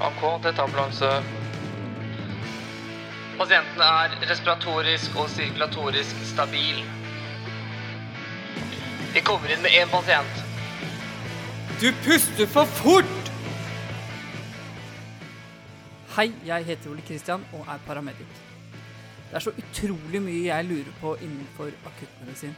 AK, dette er ambulanse. Pasienten er respiratorisk og sirkulatorisk stabil. Vi kommer inn med én pasient. Du puster for fort! Hei, jeg heter Ole Kristian og er paramedic. Det er så utrolig mye jeg lurer på innenfor akuttmedisin.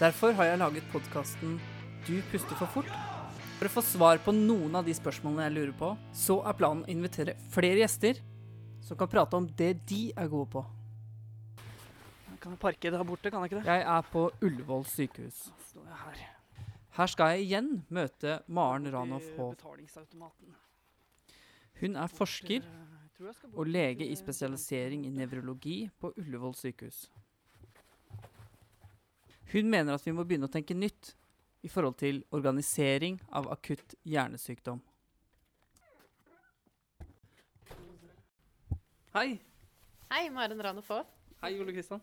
Derfor har jeg laget podkasten Du puster for fort. For å få svar på noen av de spørsmålene jeg lurer på, så er planen å invitere flere gjester som kan prate om det de er gode på. Jeg kan parke der borte, kan jeg ikke det? Jeg er på Ullevål sykehus. Står jeg her. Her skal jeg igjen møte Maren Ranoff Hoff. Hun er forsker Jeg jeg gå og lege i eh, spesialisering i nevrologi på Ullevål sykehus. Hun mener at vi må begynne å tenke nytt i forhold til organisering av akutt hjernesykdom. Hei. Hei, Maren Rane Foff. Hei, Ole Kristian.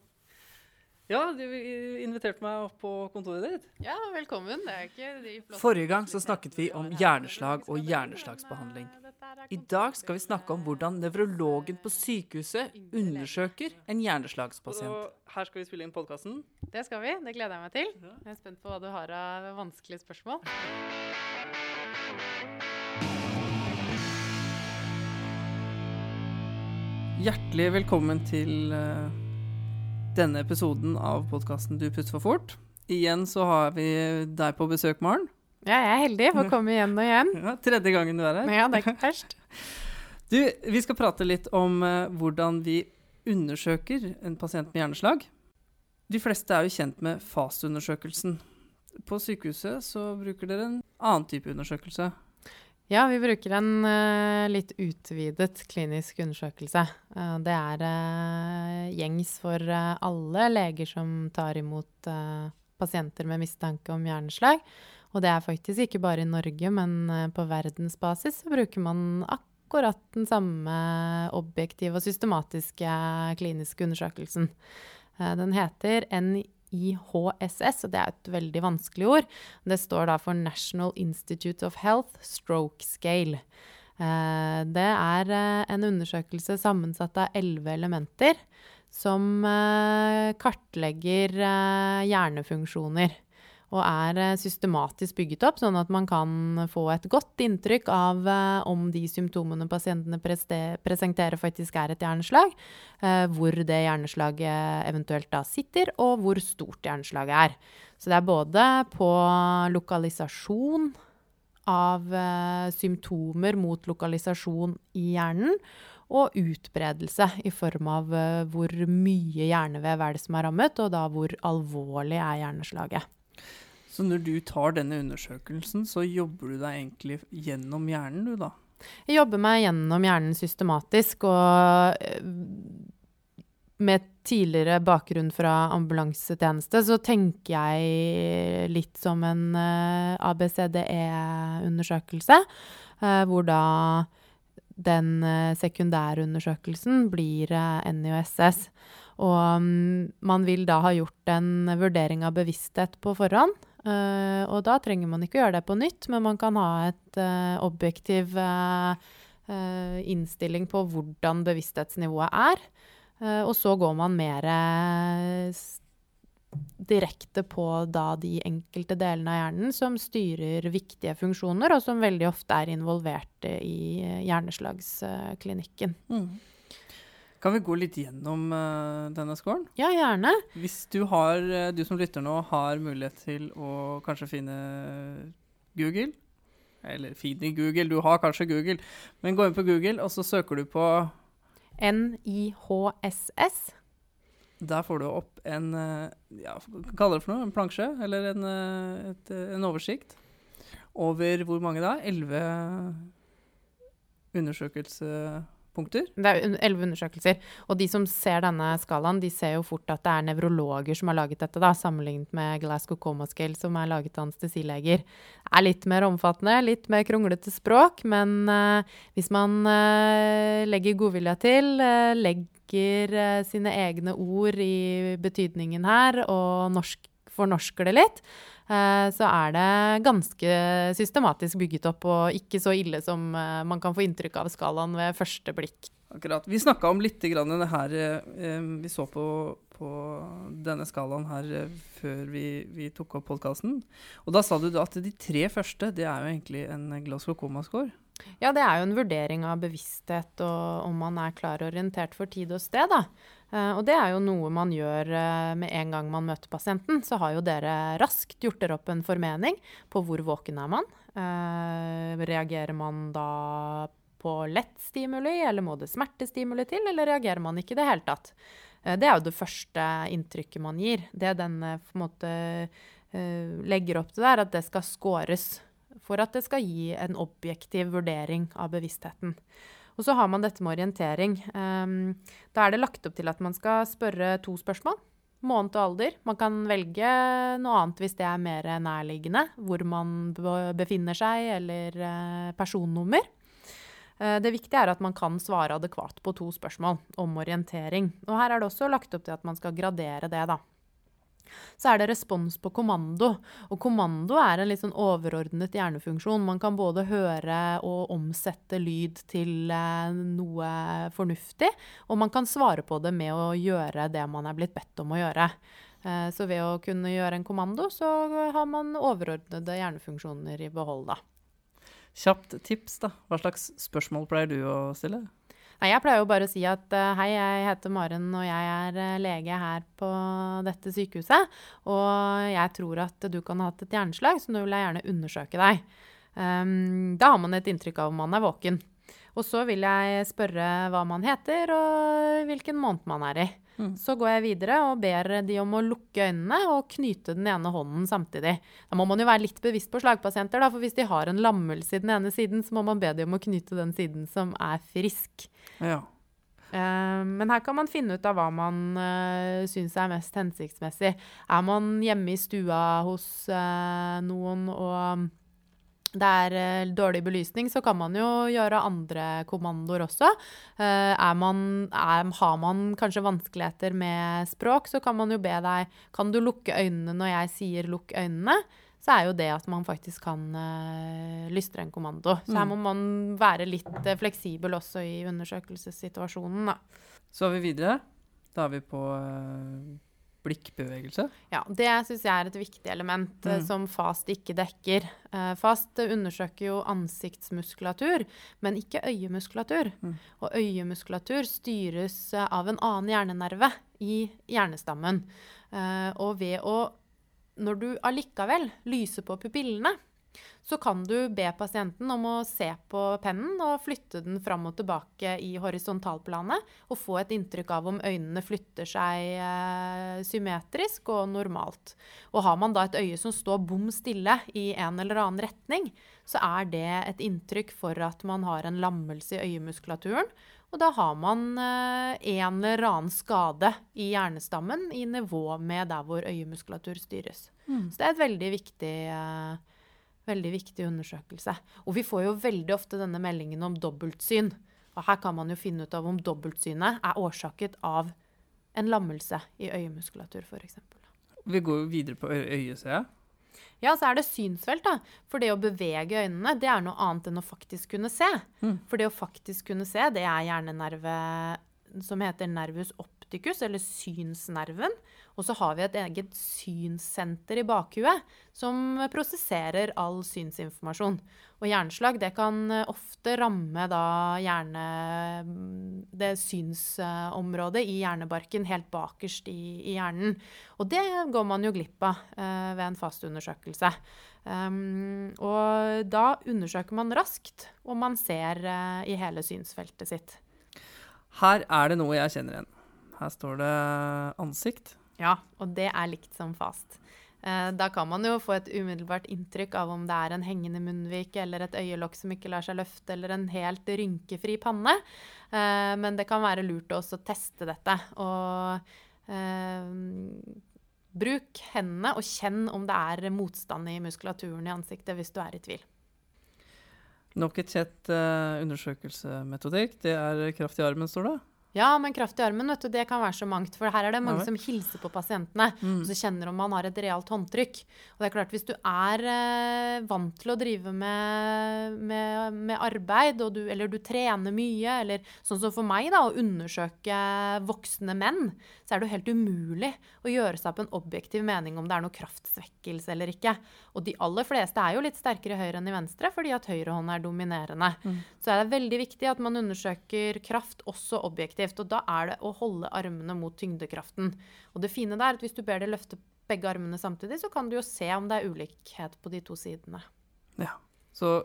Ja, du inviterte meg opp på kontoret ditt. Ja, velkommen. Det er ikke de Forrige gang så snakket vi om hjerneslag og hjerneslagsbehandling. I dag skal vi snakke om hvordan nevrologen på sykehuset undersøker en hjerneslagspasient. Og her skal vi spille inn podkasten. Det skal vi. Det gleder jeg meg til. Jeg er spent på hva du har av vanskelige spørsmål. Hjertelig velkommen til eh, denne episoden av podkasten Du puster for fort. Igjen så har vi deg på besøk, Maren. Ja, jeg er heldig. Får komme igjen og igjen. Ja, tredje gangen du er her. Ja, det er ikke verst. Du, vi skal prate litt om uh, hvordan vi undersøker en pasient med hjerneslag. De fleste er jo kjent med FAST-undersøkelsen. På sykehuset så bruker dere en annen type undersøkelse. Ja, vi bruker en uh, litt utvidet klinisk undersøkelse. Uh, det er uh, gjengs for alle leger som tar imot pasienter med mistanke om hjerneslag. Og det er faktisk ikke bare i Norge, men eh, på verdensbasis så bruker man akkurat den samme objektive og systematiske kliniske undersøkelsen. Eh, den heter NIHSS, og det er et veldig vanskelig ord. Det står da for National Institute of Health Stroke Scale. Eh, Det er en undersøkelse sammensatt av elleve elementer som kartlegger hjernefunksjoner. Og er eh, systematisk bygget opp, sånn at man kan få et godt inntrykk av eh, om de symptomene pasientene presenterer, faktisk er et hjerneslag. eh, Hvor det hjerneslaget eventuelt da sitter, og hvor stort hjerneslaget er. Så det er både på lokalisasjon av symptomer mot lokalisasjon i hjernen, og utbredelse i form av hvor mye hjernevev er det som er rammet, og da hvor alvorlig er hjerneslaget. Så når du tar denne undersøkelsen, så jobber du deg egentlig gjennom hjernen, du da? Jeg jobber meg gjennom hjernen systematisk, og eh, med tidligere bakgrunn fra ambulansetjeneste, så tenker jeg litt som en eh, ABCDE-undersøkelse, eh, hvor da den sekundærundersøkelsen blir NIOSS. Og mm, man vil da ha gjort en vurdering av bevissthet på forhånd. eh, og da trenger man ikke gjøre det på nytt, men man kan ha et eh, objektiv eh, innstilling på hvordan bevissthetsnivået er. Og så går man mer direkte på da de enkelte delene av hjernen som styrer viktige funksjoner, og som veldig ofte er involvert i hjerneslagsklinikken. hjerneslagsklinikken. Kan vi gå litt gjennom eh, denne scoren? Ja, gjerne. Hvis du har, eh, du som lytter nå, har mulighet til å kanskje finne Google, eller finne Google, du har kanskje Google, men gå inn på Google, og så søker du på, NIHSS. der får du opp en, eh, ja, kaller det for noe, en plansje, eller en, et, en oversikt, over hvor mange da? 11 undersøkelsepunkter. Det er elleve undersøkelser. Og de som ser denne skalaen, de ser jo fort at det er nevrologer som har laget dette, da, sammenlignet med Glasgow Coma Scale, som er laget av anestesileger. Det er litt mer omfattende, litt mer kronglete språk, men uh, hvis man uh, legger godvilja til, uh, legger sine egne ord i betydningen her, og norsk fornorsker det litt, eh, så er det ganske systematisk bygget opp og ikke så ille som eh, man kan få inntrykk av skalaen ved første blikk. Akkurat. Vi snakka om litt grann det her eh, vi så på, på denne skalaen her før vi, vi tok opp podkasten. Og da sa du at de tre første, det er jo egentlig en Glasgow Coma-score. Ja, det er jo en vurdering av bevissthet og om man er klar og orientert for tid og sted, da. Eh, og det er jo noe man gjør eh, med en gang man møter pasienten. Så har jo dere raskt gjort dere opp en formening på hvor våken er man. Eh, reagerer man da på lett stimuli, eller må det smertestimuli til, eller reagerer man ikke i det hele tatt? Det er jo det første inntrykket man gir. Det den på en måte legger opp til der, at det skal scores for at det skal gi en objektiv vurdering av bevisstheten. Og så har man dette med orientering. Um, da er det lagt opp til at man skal spørre to spørsmål. Måned og alder. Man kan velge noe annet hvis det er mer nærliggende. Hvor man befinner seg, eller eh, personnummer. Eh, Det viktige er at man kan svare adekvat på to spørsmål om orientering. Og her er det også lagt opp til at man skal gradere det, da. Så er det respons på kommando. Og kommando er en litt sånn overordnet hjernefunksjon. Man kan både høre og omsette lyd til eh, noe fornuftig, og man kan svare på det med å gjøre det man er blitt bedt om å gjøre. Eh, Så ved å kunne gjøre en kommando, så har man overordnede hjernefunksjoner i behold, da. Kjapt tips, da. Hva slags spørsmål pleier du å stille? Nei, jeg pleier jo bare å si at eh, hei, jeg heter Maren og jeg er eh, lege her på dette sykehuset. Og jeg tror at du kan ha hatt et hjerneslag, så nå vil jeg gjerne undersøke deg. Um, da har man et inntrykk av om man er våken. Og så vil jeg spørre hva man heter og hvilken måned man er i. Mm. Så går jeg videre og ber de om å lukke øynene og knyte den ene hånden samtidig. Da må man jo være litt bevisst på slagpasienter, da, for hvis de har en lammelse i den ene siden, så må man be de om å knyte den siden som er frisk. Ja. Eh, men her kan man finne ut av hva man uh, syns er mest hensiktsmessig. Er man hjemme i stua hos uh, noen og det er uh, dårlig belysning, så kan man jo gjøre andre kommandoer også. Eh, er man, er, har man kanskje vanskeligheter med språk, så kan man jo be deg Kan du lukke øynene når jeg sier 'lukk øynene'? Så er jo det at man faktisk kan uh, lystre en kommando. Så her må man være litt uh, fleksibel også i undersøkelsessituasjonen, da. Så er vi videre. Da er vi på uh, blikkbevegelse. Ja, Det syns jeg er et viktig element eh, Mm. som FAST ikke dekker. Eh, FAST undersøker jo ansiktsmuskulatur, men ikke øyemuskulatur. Mm. Og øyemuskulatur styres eh, av en annen hjernenerve i hjernestammen. Eh, og ved å Når du allikevel lyser på pupillene, så kan du be pasienten om å se på pennen og flytte den fram og tilbake i horisontalplanet, og få et inntrykk av om øynene flytter seg eh, symmetrisk og normalt. Og har man da et øye som står bom stille i en eller annen retning, så er det et inntrykk for at man har en lammelse i øyemuskulaturen. Og da har man eh, en eller annen skade i hjernestammen i nivå med der hvor øyemuskulatur styres. Så det er et veldig viktig eh, Veldig viktig undersøkelse. Og vi får jo veldig ofte denne meldingen om dobbeltsyn. Og her kan man jo finne ut av om dobbeltsynet er årsaket av en lammelse i øyemuskulatur, f.eks. Vi går jo videre på ø- øyet, ser jeg. Ja, så er det synsfelt, da. For det å bevege øynene, det er noe annet enn å faktisk kunne se. Mm. For det å faktisk kunne se, det er hjernenerve som heter nervus opticus, eller synsnerven. Og så har vi et eget synssenter i bakhuet som prosesserer all synsinformasjon. Og hjerneslag det kan eh, ofte ramme da hjerne... det synsområdet i hjernebarken helt bakerst i, i hjernen. Og det går man jo glipp av eh, ved en fastundersøkelse. Um, og da undersøker man raskt om man ser eh, i hele synsfeltet sitt. Her er det noe jeg kjenner igjen. Her står det ansikt. Ja, og det er likt som fast. Eh, da kan man jo få et umiddelbart inntrykk av om det er en hengende munnvik eller et øyelokk som ikke lar seg løfte, eller en helt rynkefri panne. Eh, men det kan være lurt å også teste dette. Og eh, bruk hendene og kjenn om det er motstand i muskulaturen i ansiktet hvis du er i tvil. Nok et kjett eh, undersøkelsemetodikk. Det er kraft i armen, står det. Ja, men kraft i armen, vet du, det kan være så mangt. For her er det mange som hilser på pasientene, Mm. og så kjenner om man har et realt håndtrykk. Og det er klart, hvis du er eh, vant til å drive med, med, med arbeid, du, eller du trener mye, eller sånn som for meg, da, å undersøke voksne menn, så er det jo helt umulig å gjøre seg opp en objektiv mening om det er noe kraftsvekkelse eller ikke. Og de aller fleste er jo litt sterkere i høyre enn i venstre, fordi at høyrehånd er dominerende. Så er det veldig viktig at man undersøker kraft også objektivt. Og da er det å holde armene mot tyngdekraften. Og det fine der er at hvis du ber det løfte begge armene samtidig, så kan du jo se om det er ulikhet på de to sidene. Ja. Så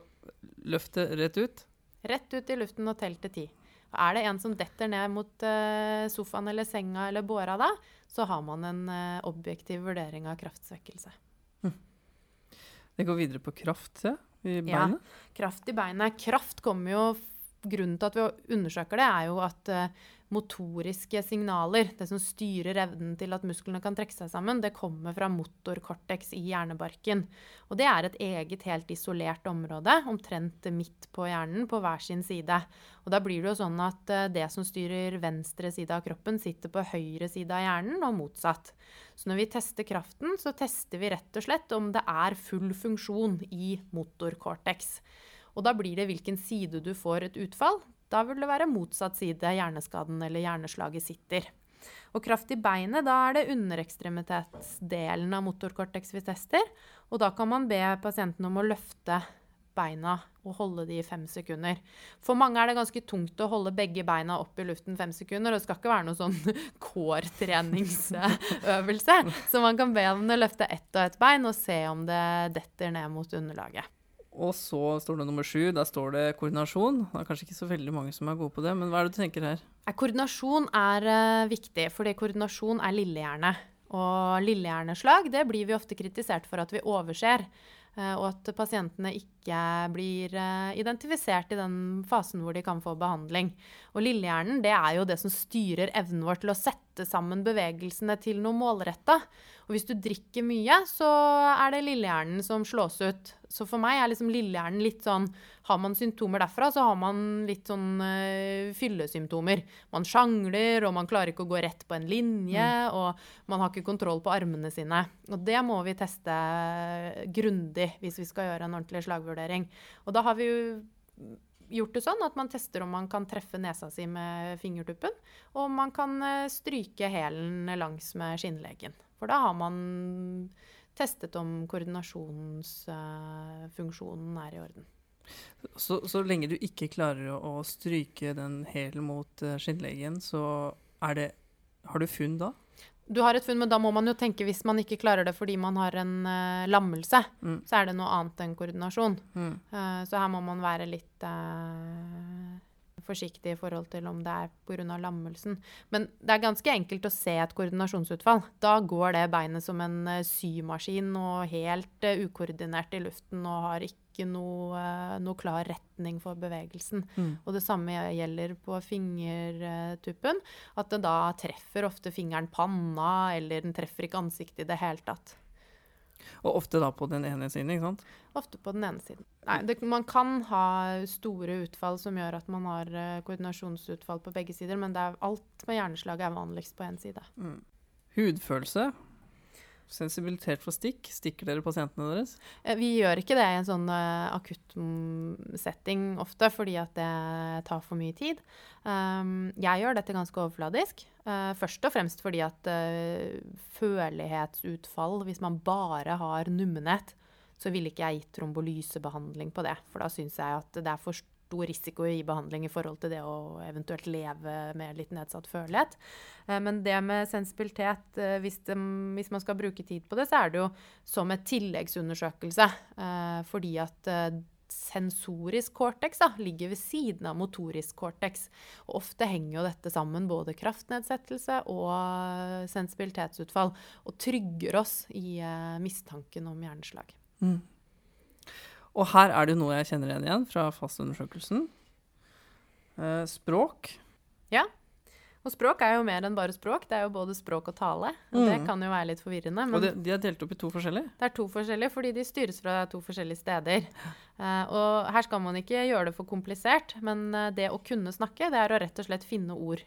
løfte rett ut. Rett ut i luften og tell til ti. Er det en som detter ned mot eh, sofaen eller senga eller båra da, så har man en eh, objektiv vurdering av kraftsvekkelse. Det går videre på kraft, se. I Ja. Kraft i beinet. Kraft kommer jo Grunnen til at vi undersøker det, er jo at eh, motoriske signaler, det som styrer evnen til at musklene kan trekke seg sammen, det kommer fra motorkortex i hjernebarken. Og det er et eget, helt isolert område, omtrent midt på hjernen, på hver sin side. Og da blir det jo sånn at eh, det som styrer venstre side av kroppen, sitter på høyre side av hjernen, og motsatt. Så når vi tester kraften, så tester vi rett og slett om det er full funksjon i motorcortex. Og da blir det hvilken side du får et utfall. Da vil det være motsatt side hjerneskaden eller hjerneslaget sitter. Og kraft i beinet, da er det underekstremitetsdelen av motorkortex vi tester. Og da kan man be pasienten om å løfte beina og holde de i fem sekunder. For mange er det ganske tungt å holde begge beina opp i luften fem sekunder. Og det skal ikke være noen sånn core-treningsøvelse. Så man kan be dem løfte ett og ett bein og se om det detter ned mot underlaget. Og så står det nummer sju. Der står det koordinasjon. Det er kanskje ikke så veldig mange som er gode på det, men hva er det du tenker her? Koordinasjon er eh, viktig, fordi koordinasjon er lillehjerne. Og lillehjerneslag det blir vi ofte kritisert for at vi overser. eh, Og at pasientene ikke blir eh, identifisert i den fasen hvor de kan få behandling. Og lillehjernen det er jo det som styrer evnen vår til å sette sammen bevegelsene til noe målretta. Og hvis du drikker mye, så er det lillehjernen som slås ut. Så for meg er liksom lillehjernen litt sånn Har man symptomer derfra, så har man litt sånn uh, fyllesymptomer. Man sjangler, og man klarer ikke å gå rett på en linje, og man har ikke kontroll på armene sine. Og det må vi teste grundig hvis vi skal gjøre en ordentlig slagvurdering. Og da har vi jo gjort det sånn at man tester om man kan treffe nesa si med fingertuppen, og om man kan eh, stryke hælen langs med skinnlegen. For da har man testet om koordinasjonsfunksjonen er i orden. Så, så lenge du ikke klarer å, stryke den hælen mot skinnlegen, så er det Har du funn da? Du har et funn, men da må man jo tenke hvis man ikke klarer det fordi man har en uh, lammelse, Mm. så er det noe annet enn koordinasjon. Mm. Uh, så her må man være litt eh, forsiktig i forhold til om det er pga. lammelsen. Men det er ganske enkelt å se et koordinasjonsutfall. Da går det beinet som en eh, symaskin og helt eh, ukoordinert i luften og har ikke noe, eh, noe klar retning for bevegelsen. Mm. Og det samme gjelder på fingertuppen. At det da treffer ofte fingeren panna, eller den treffer ikke ansiktet i det hele tatt. Og ofte da på den ene siden, ikke sant? Ofte på den ene siden. Nei, det, man kan ha store utfall som gjør at man har eh, koordinasjonsutfall på begge sider, men det er, alt med hjerneslag er vanligst på én side. Mm. Hudfølelse. Sensibilitet for stikk. Stikker dere pasientene deres? Eh, Vi gjør ikke det i en sånn uh, akutt mm, setting ofte, fordi at det tar for mye tid. Um, jeg gjør dette ganske overfladisk. eh, først og fremst fordi at førlighetsutfall, hvis man bare har nummenhet, så ville ikke jeg gitt trombolysebehandling på det. For da syns jeg at det er for stor risiko i behandling i forhold til det å eventuelt leve med litt nedsatt følelighet. Eh, Men det med sensibilitet, eh, hvis, det, hvis man skal bruke tid på det, så er det jo som et tilleggsundersøkelse. eh, Fordi at sensorisk cortex da, ligger ved siden av motorisk cortex. Og ofte henger jo dette sammen, både kraftnedsettelse og sensibilitetsutfall, og trygger oss i mistanken om hjerneslag. Mm. Og her er det jo noe jeg kjenner igjen igjen fra fastundersøkelsen. Eh, språk. Og språk er jo mer enn bare språk, det er jo både språk og tale. Og det Mm. kan jo være litt forvirrende. Men Og de, de er delt opp i to forskjellige. Det er to forskjellige, fordi de styres fra to forskjellige steder. Uh, og her skal man ikke gjøre det for komplisert, men eh, det å kunne snakke, det er å rett og slett finne ord.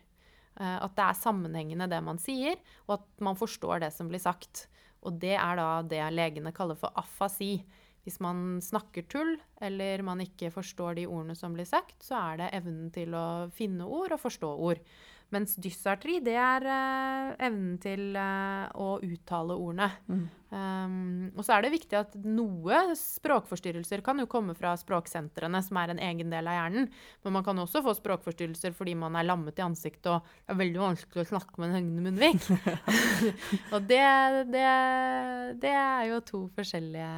Uh, at det er sammenhengende det man sier, og at man forstår det som blir sagt. Og det er da det legene kaller for afasi. Hvis man snakker tull, eller man ikke forstår de ordene som blir sagt, så er det evnen til å finne ord og forstå ord. Mens dysartri, det er uh, evnen til uh, å uttale ordene. Mm. Um, og så er det viktig at noe språkforstyrrelser kan jo komme fra språksentrene, som er en egen del av hjernen. Men man kan også få språkforstyrrelser fordi man er lammet i ansiktet og det er veldig vanskelig å snakke med en hengende munnvik. og det, det, det er jo to forskjellige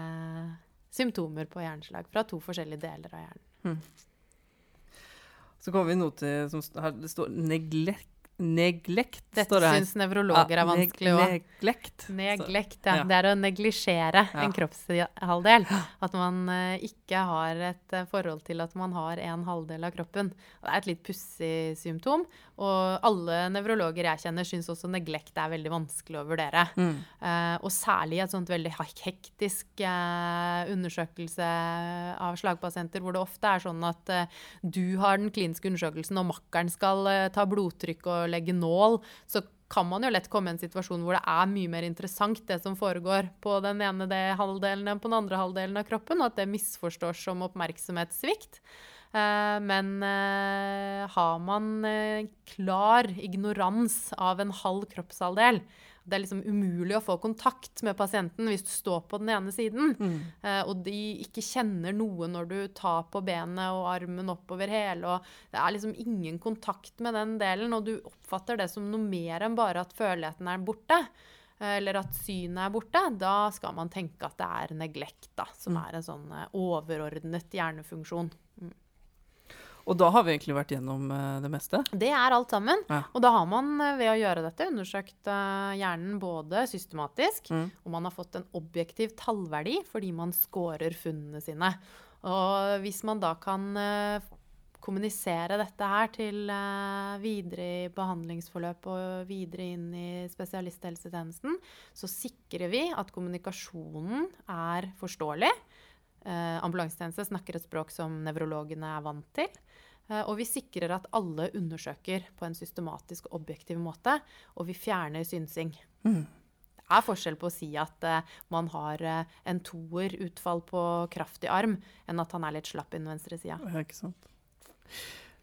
symptomer på hjerneslag fra to forskjellige deler av hjernen. Mm. Så kommer vi nå til som her, Det står neglect. Neglekt, Dette står det her. Dette syns nevrologer er vanskelig òg. Neglekt. Neglekt, ja. ja. Det er å neglisjere ja. en kroppshalvdel. At man uh, ikke har et uh, forhold til at man har en halvdel av kroppen. Det er et litt pussig symptom. Og alle nevrologer jeg kjenner, syns også neglekt er veldig vanskelig å vurdere. Mm. Uh, og særlig i et sånt veldig hektisk uh, undersøkelse av slagpasienter, hvor det ofte er sånn at uh, du har den kliniske undersøkelsen, og makkeren skal ta blodtrykk og legge nål. så kan man jo lett komme i en situasjon hvor det er mye mer interessant det som foregår på den ene halvdelen enn på den andre halvdelen av kroppen, og at det misforstås som oppmerksomhetssvikt. Eh, men eh, har man eh, klar ignorans av en halv kroppshalvdel det er liksom umulig å få kontakt med pasienten hvis du står på den ene siden. Mm. Eh, og de ikke kjenner noe når du tar på benet og armen oppover hele. og Det er liksom ingen kontakt med den delen, og du oppfatter det som noe mer enn bare at førligheten er borte. Eller at synet er borte. Da skal man tenke at det er neglekt, da, som mm. er en sånn overordnet hjernefunksjon. Og da har vi egentlig vært gjennom uh, det meste? Det er alt sammen. Ja. Og da har man uh, ved å gjøre dette undersøkt uh, hjernen både systematisk, mm. og man har fått en objektiv tallverdi fordi man scorer funnene sine. Og hvis man da kan kommunisere dette her til videre i behandlingsforløp og videre inn i spesialisthelsetjenesten, så sikrer vi at kommunikasjonen er forståelig. Eh, ambulansetjeneste snakker et språk som nevrologene er vant til. Eh, og vi sikrer at alle undersøker på en systematisk og objektiv måte, og vi fjerner synsing. Mm. Det er forskjell på å si at uh, man har uh, en toer-utfall på kraftig arm, enn at han er litt slapp i den venstre sida. Ja, ikke sant.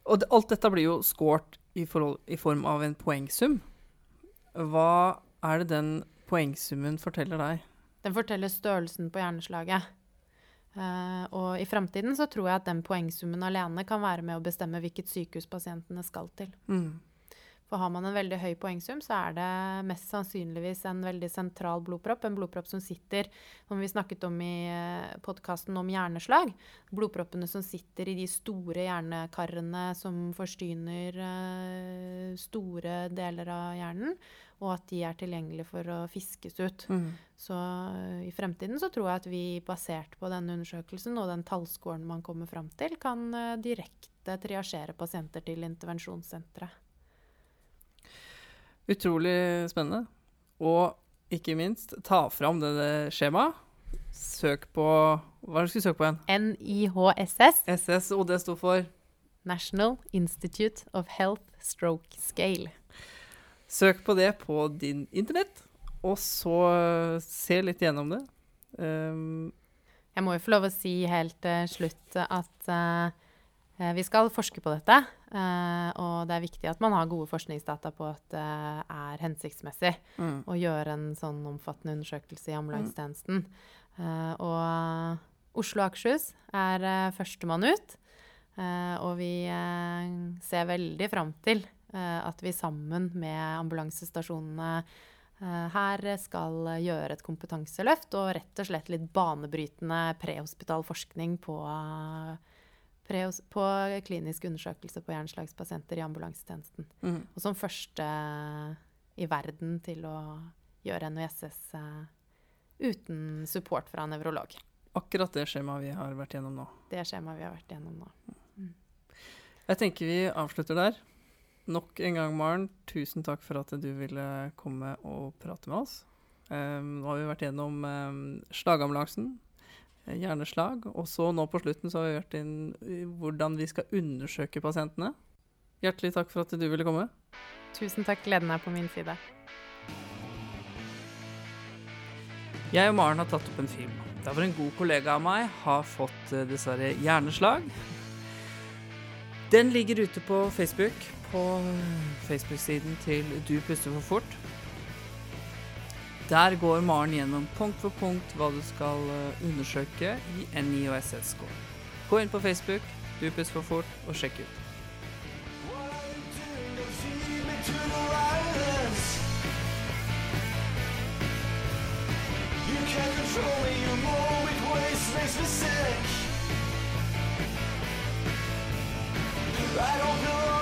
Og det, alt dette blir jo scoret i, forhold, i, form av en poengsum. Hva er det den poengsummen forteller deg? Den forteller størrelsen på hjerneslaget. Uh, og i fremtiden så tror jeg at den poengsummen alene kan være med å bestemme hvilket sykehus pasientene skal til. Mm. For har man en veldig høy poengsum, så er det mest sannsynligvis en veldig sentral blodpropp. En blodpropp som sitter, som vi snakket om i eh, podkasten om hjerneslag. Blodproppene som sitter i de store hjernekarene som forstyrrer uh, store deler av hjernen og at de er tilgjengelige for å fiskes ut. Mm. Så uh, i fremtiden så tror jeg at vi, basert på denne undersøkelsen og den tallskåren man kommer fram til, kan direkte triasjere pasienter til intervensjonssenteret. Utrolig spennende. Og ikke minst, ta fram det, det skjemaet. Søk på Hva er det du skulle søke på igjen? NIHSS. SS, og det sto for? National Institute of Health Stroke Scale. Søk på det på din internett, og så se litt gjennom det. Um, jeg må jo få lov å si helt til uh, slutt at uh, vi skal forske på dette. Uh, og det er viktig at man har gode forskningsdata på at det er hensiktsmessig mm. å gjøre en sånn omfattende undersøkelse i ambulansetjenesten. Mm. og Oslo og Akershus er førstemann ut. og vi ser veldig fram til Eh, at vi sammen med ambulansestasjonene eh, her skal gjøre et kompetanseløft og rett og slett litt banebrytende prehospital forskning på, på klinisk undersøkelse på hjerneslagspasienter i ambulansetjenesten. Mm. Og som første i verden til å gjøre NVSS eh, uten support fra nevrolog. Akkurat det skjemaet vi har vært gjennom nå. Det skjemaet vi har vært gjennom nå. Mm. Jeg tenker vi avslutter der. Nok en gang, Maren, tusen takk for at du ville komme og prate med oss. Um, nå har vi vært gjennom um, slagambulansen, hjerneslag, og så nå på slutten så har vi hørt inn hvordan vi skal undersøke pasientene. Hjertelig takk for at du ville komme. Tusen takk. Gleden er på min side. Jeg og Maren har tatt opp en film. Der hvor en god kollega av meg har fått eh, dessverre hjerneslag. Den ligger ute på Facebook, på Facebook-siden til Du puster for fort. Der går Maren gjennom punkt for punkt hva du skal eh, undersøke i NI og SS Gå inn på Facebook, Dupes for fort, og sjekk ut. I don't know.